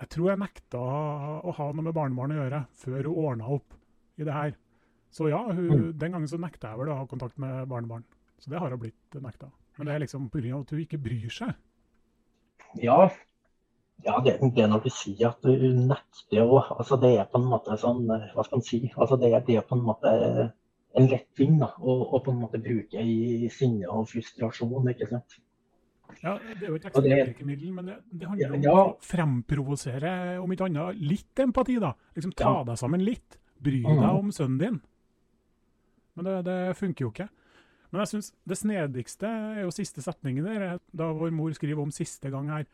jeg tror jeg nekta å ha noe med barnebarn å gjøre før hun ordna opp i det her. Så ja, hun, den gangen så nekta jeg vel å ha kontakt med barnebarn. Så det har hun blitt nekta. Men det er liksom pga. at hun ikke bryr seg. Ja, ja det, det når du sier at du nekter å altså Det er på en måte sånn Hva skal man si? Altså det, det er på en måte en lett ting da, å, å på en måte bruke i sinne og frustrasjon. ikke sant? Ja, Det er jo et ekstremvirkemiddel, men det, det handler om Ja. å fremprovosere, om ikke annet, litt empati. da. Liksom Ta Ja. deg sammen litt. Bry Mhm. deg om sønnen din. Men det, det funker jo ikke. Men jeg synes det snedigste er jo siste setningen der, da vår mor skriver om siste gang her.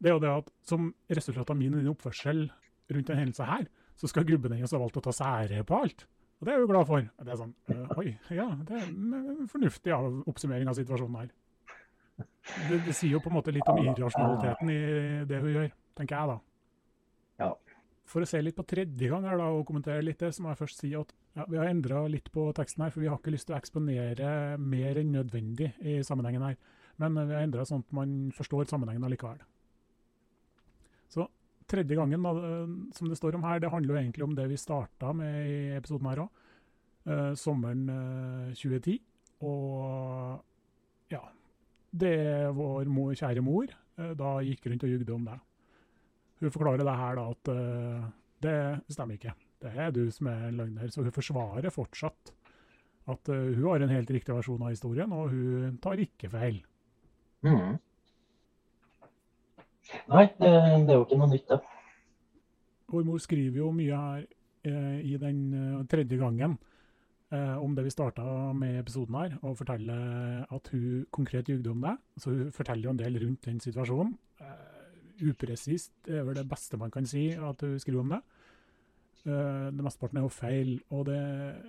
Det er jo det at som resultat av min oppførsel rundt denne hendelsen her, så skal gubben hennes ha valgt å ta sære på alt. Og det er jeg jo glad for. Det er sånn, øh, oi, ja, det er en fornuftig oppsummering av situasjonen her. Det, det sier jo på en måte litt om irrasjonaliteten i det hun gjør, tenker jeg da. Ja. For å se litt på tredje gang her da, og kommentere litt det, så må jeg først si at ja, vi har endra litt på teksten her, for vi har ikke lyst til å eksponere mer enn nødvendig i sammenhengen her. Men eh, vi har endra sånn at man forstår sammenhengen allikevel. Så tredje gangen da, eh, som det står om her, det handler jo egentlig om det vi starta med i episoden her òg. sommeren uh, 2010. Og ja, det vår mor, kjære mor uh, da gikk rundt og jugde om det. Hun forklarer det her da at eh, det stemmer ikke. Det er du som er løgner. Så hun forsvarer fortsatt at eh, hun har en helt riktig versjon av historien, og hun tar ikke feil. Mm. Nei, det, det er jo ikke noe nytt, det. Vår mor skriver jo mye her eh, i den eh, tredje gangen eh, om det vi starta med episoden her, og forteller at hun konkret jugde om det. Så hun forteller jo en del rundt den situasjonen. Eh, upresist er vel det beste man kan si at hun skriver om det. Uh, det mesteparten er jo feil, og det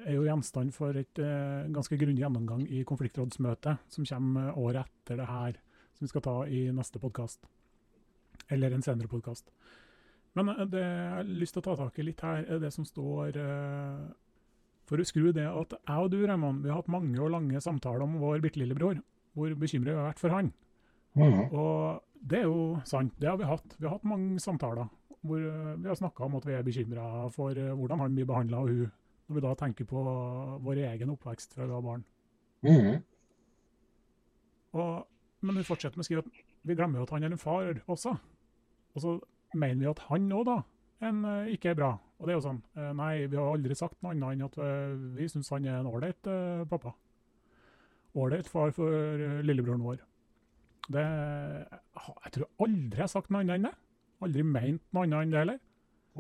er jo gjenstand for et uh, ganske grundig gjennomgang i konfliktrådsmøtet som kommer året etter det her, som vi skal ta i neste podkast. Eller en senere podkast. Men eh, det jeg har lyst til å ta tak i litt her, er det som står eh, For å skru det at jeg og du, Raymond, vi har hatt mange og lange samtaler om vår bitte lillebror. Hvor bekymret vi har vært for han. Mm. Og det er jo sant, det har vi hatt. Vi har hatt mange samtaler hvor eh, vi har snakka om at vi er bekymra for hvordan han blir behandla av hun, når vi da tenker på vår egen oppvekst fra vi var barn. Mm. Og, men vi fortsetter med å skrive at vi glemmer jo at han er en far også. Og så mener vi at han òg da en, eh, ikke er bra. Og det er jo sånn eh, Nei, vi har aldri sagt noe annet enn at eh, vi syns han er en ålreit pappa. Ålreit far for eh, lillebroren vår. Det Jeg tror aldri jeg har sagt noe annet enn det. Aldri ment noe annet enn det heller.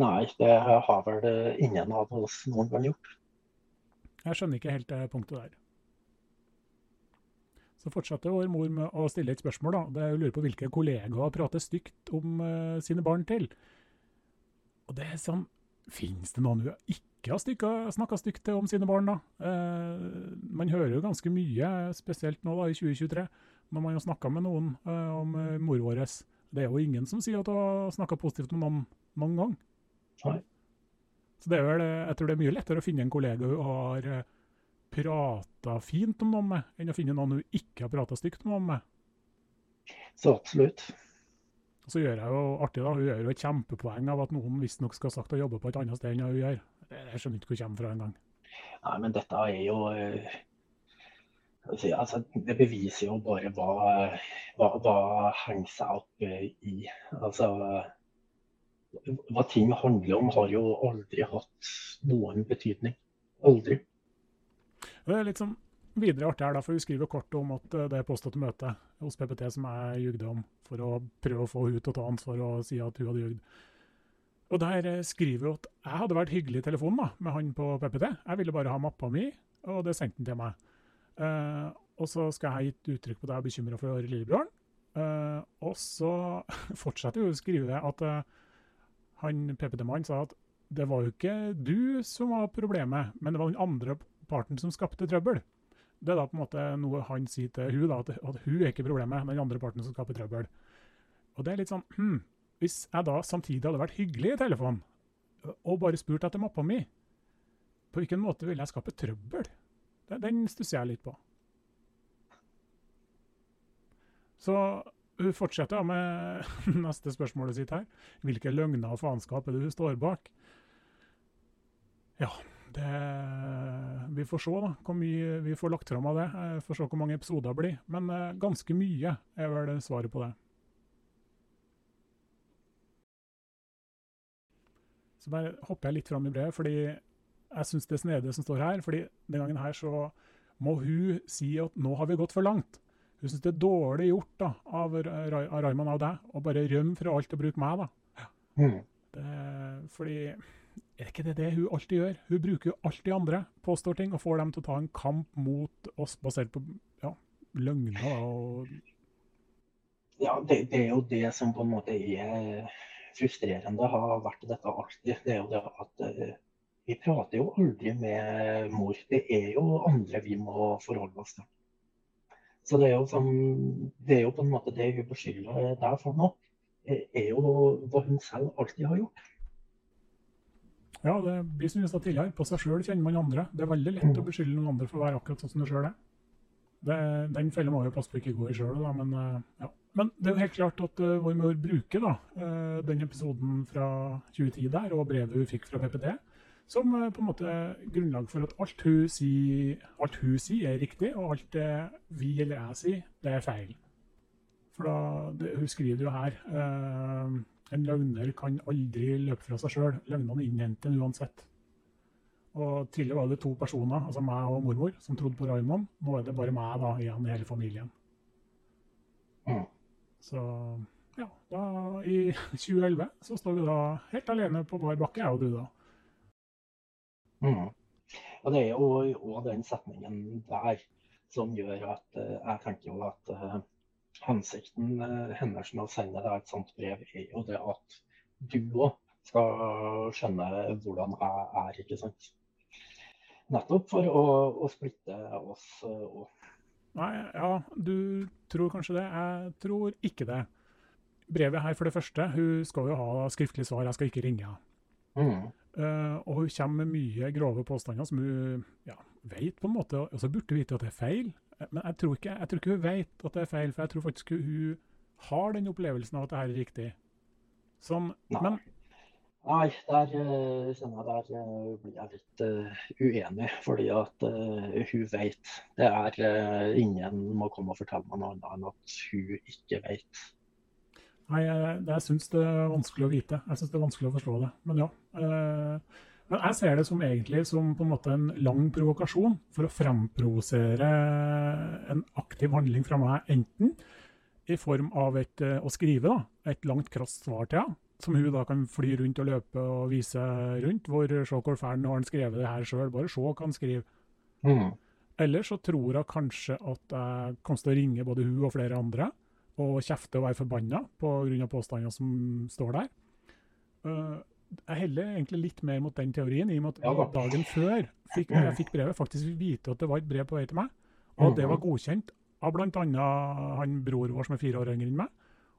Nei, det har vel ingen av oss noen gang gjort. Jeg skjønner ikke helt det punktet der. Så fortsatte vår mor med å stille et spørsmål. da. Det er å lure på hvilke kollegaer prater stygt om uh, sine barn til. Og det er sånn Fins det noen hun ikke har snakka stygt til om sine barn, da? Uh, man hører jo ganske mye, spesielt nå da i 2023, når man har snakka med noen uh, om mor vår. Det er jo ingen som sier at hun har snakka positivt om noen mange ganger. Så det er vel, jeg tror det er mye lettere å finne en kollega hun har prata fint om noen med, enn å finne noen hun ikke har prata stygt om noen med. Så absolutt. Og så gjør jeg jo artig da, hun gjør jo et kjempepoeng av at noen visstnok skal ha sagt å jobbe på et annet sted enn hun gjør. Jeg skjønner ikke hvor det kommer fra engang. Nei, men dette er jo eh, altså, Det beviser jo bare hva, hva, hva henger seg opp eh, i. Altså Hva ting handler om, har jo aldri hatt noen betydning. Aldri. Det er litt sånn videre artig her, da, for hun skriver kort om at eh, det påståtte møte hos PPT som jeg jugde om, for å prøve å få hun til å ta ansvar og si at hun hadde jugd. Og der eh, skriver hun at jeg hadde vært hyggelig i telefonen da, med han på PPT. Jeg ville bare ha mappa mi, og det sendte han til meg. Uh, og så skal jeg ha gitt uttrykk på at jeg er bekymra for lillebroren. Uh, og så *laughs* fortsetter hun å skrive at uh, han PPT-mannen sa at det var jo ikke du som var problemet, men det var den andre parten som skapte trøbbel. Det er da på en måte noe han sier til hun da, at, at hun er ikke problemet, den andre parten som skaper trøbbel. Og det er litt sånn hm, Hvis jeg da samtidig hadde vært hyggelig i telefonen og bare spurt etter mappa mi, på hvilken måte ville jeg skape trøbbel? Den stusser jeg litt på. Så hun fortsetter med *laughs* neste spørsmålet sitt her. Hvilke løgner og faenskap er det hun står bak? Ja, det Vi får se da, hvor mye vi får lagt fram av det. Vi får se hvor mange episoder det blir. Men eh, ganske mye er vel svaret på det. Så bare hopper jeg litt fram i brevet, fordi jeg syns det er snedig som står her. fordi den gangen her så må hun si at nå har vi gått for langt. Hun syns det er dårlig gjort da, av, Ra- av Raymond og deg å bare rømme fra alt og bruke meg. da. Mm. Det, fordi er ikke det det hun alltid gjør? Hun bruker jo alltid andre, påstår ting, og får dem til å ta en kamp mot oss basert på ja, løgner. og Ja, det, det er jo det som på en måte er frustrerende, har vært dette alltid. Det er jo det at uh, vi prater jo aldri med mor. Det er jo andre vi må forholde oss til. Så det er jo, som, det er jo på en måte det hun beskylder deg for nå, eh, er jo hva hun selv alltid har gjort. Ja, det blir som vi sa tidligere, på seg sjøl kjenner man andre. Det er veldig lett å beskylde noen andre for å være akkurat sånn som du sjøl er. Det, den fella må vi passe på ikke gå i sjøl, men eh, ja. Men det er jo helt klart at uh, vår mor bruker da, uh, den episoden fra 2010 der, og brevet hun fikk fra PPT, som uh, på en måte grunnlag for at alt hun sier, alt hun sier er riktig, og alt det vi eller jeg sier, det er feil. For da, det, hun skriver jo her eh, en løgner kan aldri løpe fra seg sjøl. Løgnene innhenter en uansett. Og Tidligere var det to personer, altså meg og mormor, som trodde på Raymond. Nå er det bare meg da, igjen i hele familien. Mm. Så ja, da i 2011 så står vi da helt alene på bar bakke, jeg og du da. Mm. Og det er jo den setningen der som gjør at uh, jeg tenker jo at eh, hensikten eh, med å sende deg et sånt brev, er jo det at du òg skal skjønne hvordan jeg er, ikke sant. Nettopp for å, å splitte oss òg. Nei, ja, du tror kanskje det. Jeg tror ikke det. Brevet her, for det første, hun skal jo ha skriftlig svar, jeg skal ikke ringe henne. Mm. Uh, og hun kommer med mye grove påstander som hun ja, vet på en måte, og så burde vite at det er feil. Men jeg tror, ikke, jeg tror ikke hun vet at det er feil, for jeg tror faktisk hun har den opplevelsen av at det her er riktig. Som, Nei. men Nei, der eh, kjenner jeg der eh, blir jeg litt uh, uenig. Fordi at hun vet. Det er ingen må komme og fortelle meg noe annet enn at hun ikke vet. Nei, jeg, det- jeg syns det er vanskelig å vite. Jeg syns det er vanskelig å forstå det. Men ja. Men jeg ser det som egentlig som på en måte en lang provokasjon for å fremprovosere en aktiv handling fra meg, enten i form av et, eh, å skrive da, et langt, krast svar til henne, som hun da kan fly rundt og løpe og vise rundt, hvor se hvor fæl har han skrevet det her sjøl, bare se hva han skriver. Mm. Eller så tror hun kanskje at jeg kommer til å ringe både hun og flere andre og kjefte og være forbanna pga. påstander som står der. Eh, jeg heller egentlig litt mer mot den teorien, i og med at Ja da. dagen før fikk, jeg fikk brevet, faktisk vite at det var et brev på vei til meg, og at det var godkjent av bl.a. han bror vår som er fire år yngre enn meg,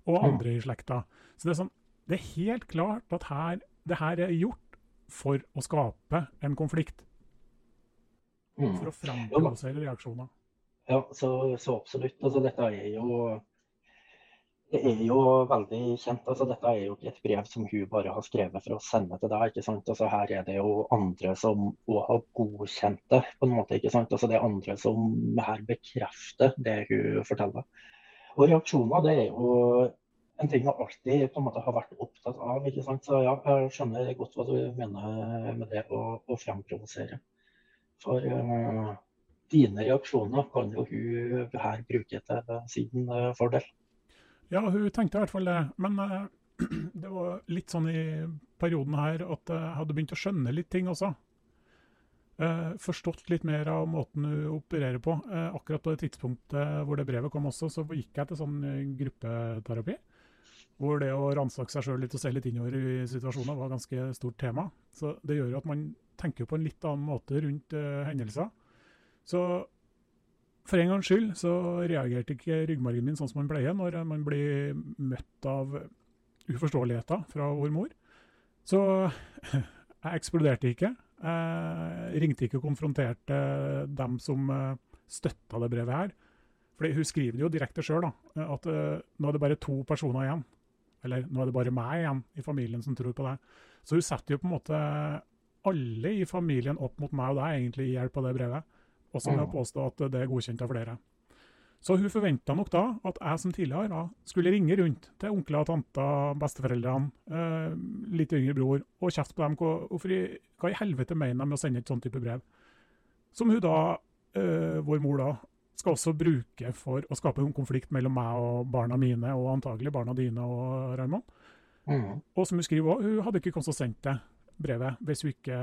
og Mm. andre i slekta. Så det er, sånn, det er helt klart at her, det her er gjort for å skape en konflikt. Mm. For å framprovosere reaksjoner. Ja, så, så absolutt. Altså, dette er jo det er jo veldig kjent. altså Dette er jo ikke et brev som hun bare har skrevet for å sende til deg. ikke sant? Altså Her er det jo andre som også har godkjent det. på en måte, ikke sant? Altså Det er andre som her bekrefter det hun forteller. Og reaksjoner det er jo en ting jeg alltid på en måte har vært opptatt av. ikke sant? Så ja, jeg skjønner godt hva du mener med det å, å fremprovosere. For uh, dine reaksjoner kan jo hun her bruke til sin eh, fordel. Ja, hun tenkte i hvert fall det. Men uh, *clears throat* det var litt sånn i perioden her at jeg hadde begynt å skjønne litt ting også. Uh, forstått litt mer av måten hun opererer på. Uh, akkurat på det tidspunktet hvor det brevet kom også, så gikk jeg til sånn gruppeterapi. Hvor det å ransake seg sjøl litt og se litt innover i situasjoner var ganske stort tema. Så det gjør jo at man tenker på en litt annen måte rundt hendelser. Så for en gangs skyld så reagerte ikke ryggmargen min sånn som man pleier når man blir møtt av uforståeligheter fra vår mor. Så *laughs* jeg eksploderte ikke. Jeg ringte ikke og konfronterte dem som eh, støtta det brevet her. Fordi hun skriver det jo direkte sjøl, at eh, nå er det bare to personer igjen. Eller nå er det bare meg igjen i familien som tror på det. Så hun setter jo på en måte alle i familien opp mot meg og deg egentlig i hjelp av det brevet. Også med å mm. påstå at det er godkjent av flere. Så hun forventa nok da at jeg som tidligere skulle ringe rundt til onkler, tanter, besteforeldrene, eh, litt yngre bror, og kjefte på dem. Hvorfor i, hva i helvete mener de med å sende et sånt type brev? Som hun da, eh, vår mor da, skal også bruke for å skape en konflikt mellom meg og barna mine, og antagelig barna dine og Raymond. Mm. Og som hun skriver òg, hun hadde ikke kommet og sendt det brevet hvis hun ikke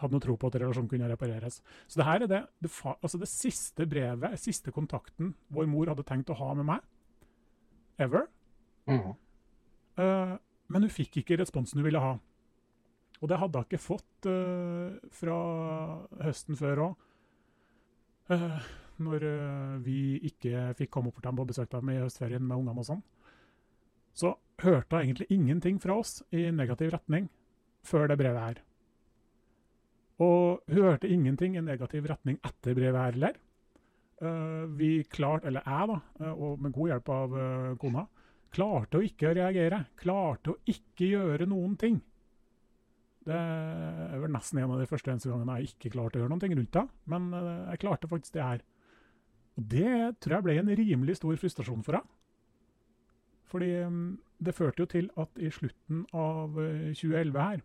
hadde noe tro på at relasjonen kunne repareres. Så det her er det, det, altså det siste brevet, siste kontakten vår mor hadde tenkt å ha med meg. Ever. Mm. Uh, men hun fikk ikke responsen hun ville ha. Og det hadde hun ikke fått uh, fra høsten før òg. Uh, eh, når vi ikke fikk komme opp til dem på besøk dem i høstferien med ungene og sånn. Så hørte hun egentlig ingenting fra oss i negativ retning før det brevet her. Og hørte ingenting i negativ retning etter brevet her heller. Uh, vi klarte, eller jeg, da, uh, og med god hjelp av uh, kona, klarte å ikke reagere. Klarte å ikke gjøre noen ting. Det er vel nesten en av de første eneste gangene jeg ikke klarte å gjøre noen ting rundt det, men jeg klarte faktisk det her. Og Det tror jeg ble en rimelig stor frustrasjon for henne. Fordi um, det førte jo til at i slutten av 2011 her,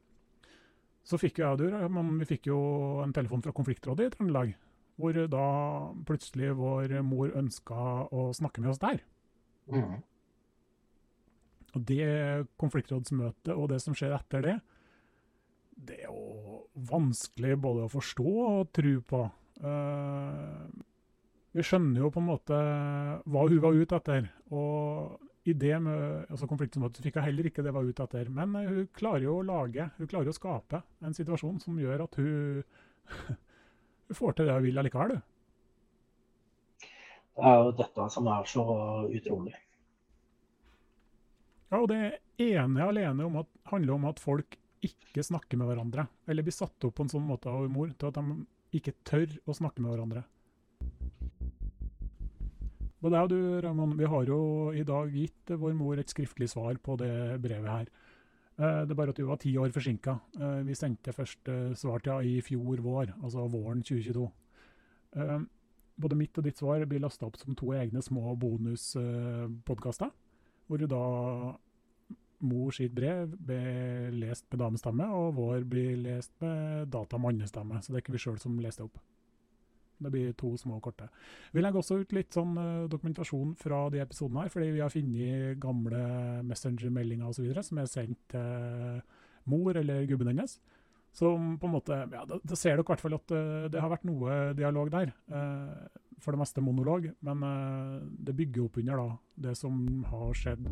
så fikk jo jeg og men vi fikk jo en telefon fra konfliktrådet i Trøndelag. Hvor da plutselig vår mor ønska å snakke med oss der. Mm. Og det konfliktrådsmøtet og det som skjer etter det, det er jo vanskelig både å forstå og tro på. Uh, vi skjønner jo på en måte hva hun var ute etter. Og i det med altså fikk hun heller ikke det var ute etter. Men uh, hun klarer jo å lage, hun klarer å skape en situasjon som gjør at hun, *laughs* hun får til det hun vil allikevel. Det er jo dette som er så utrolig. Ja, og det ene alene om at, handler om at folk ikke snakker med hverandre. Eller blir satt opp på en sånn måte av mor til at de ikke tør å snakke med hverandre. Det er du, Ramon, vi har jo i dag gitt vår mor et skriftlig svar på det brevet her. Eh, det er bare at du var ti år forsinka. Eh, vi sendte først eh, svar til henne i fjor vår, altså våren 2022. Både mitt og ditt svar blir lasta opp som to egne små bonuspodkaster. Hvor da mor sitt brev blir lest med damestemme, og vår blir lest med data-mannestemme. Så det er ikke vi sjøl som leste opp. Det blir to små korte. Vi legger også ut litt sånn uh, dokumentasjon fra de episodene her, fordi vi har funnet gamle Messenger-meldinger osv. som er sendt til mor eller gubben hennes. Som på en måte, ja, Da, da ser dere i hvert fall at uh, det har vært noe dialog der. for det meste monolog, men det bygger opp under da, det som har skjedd.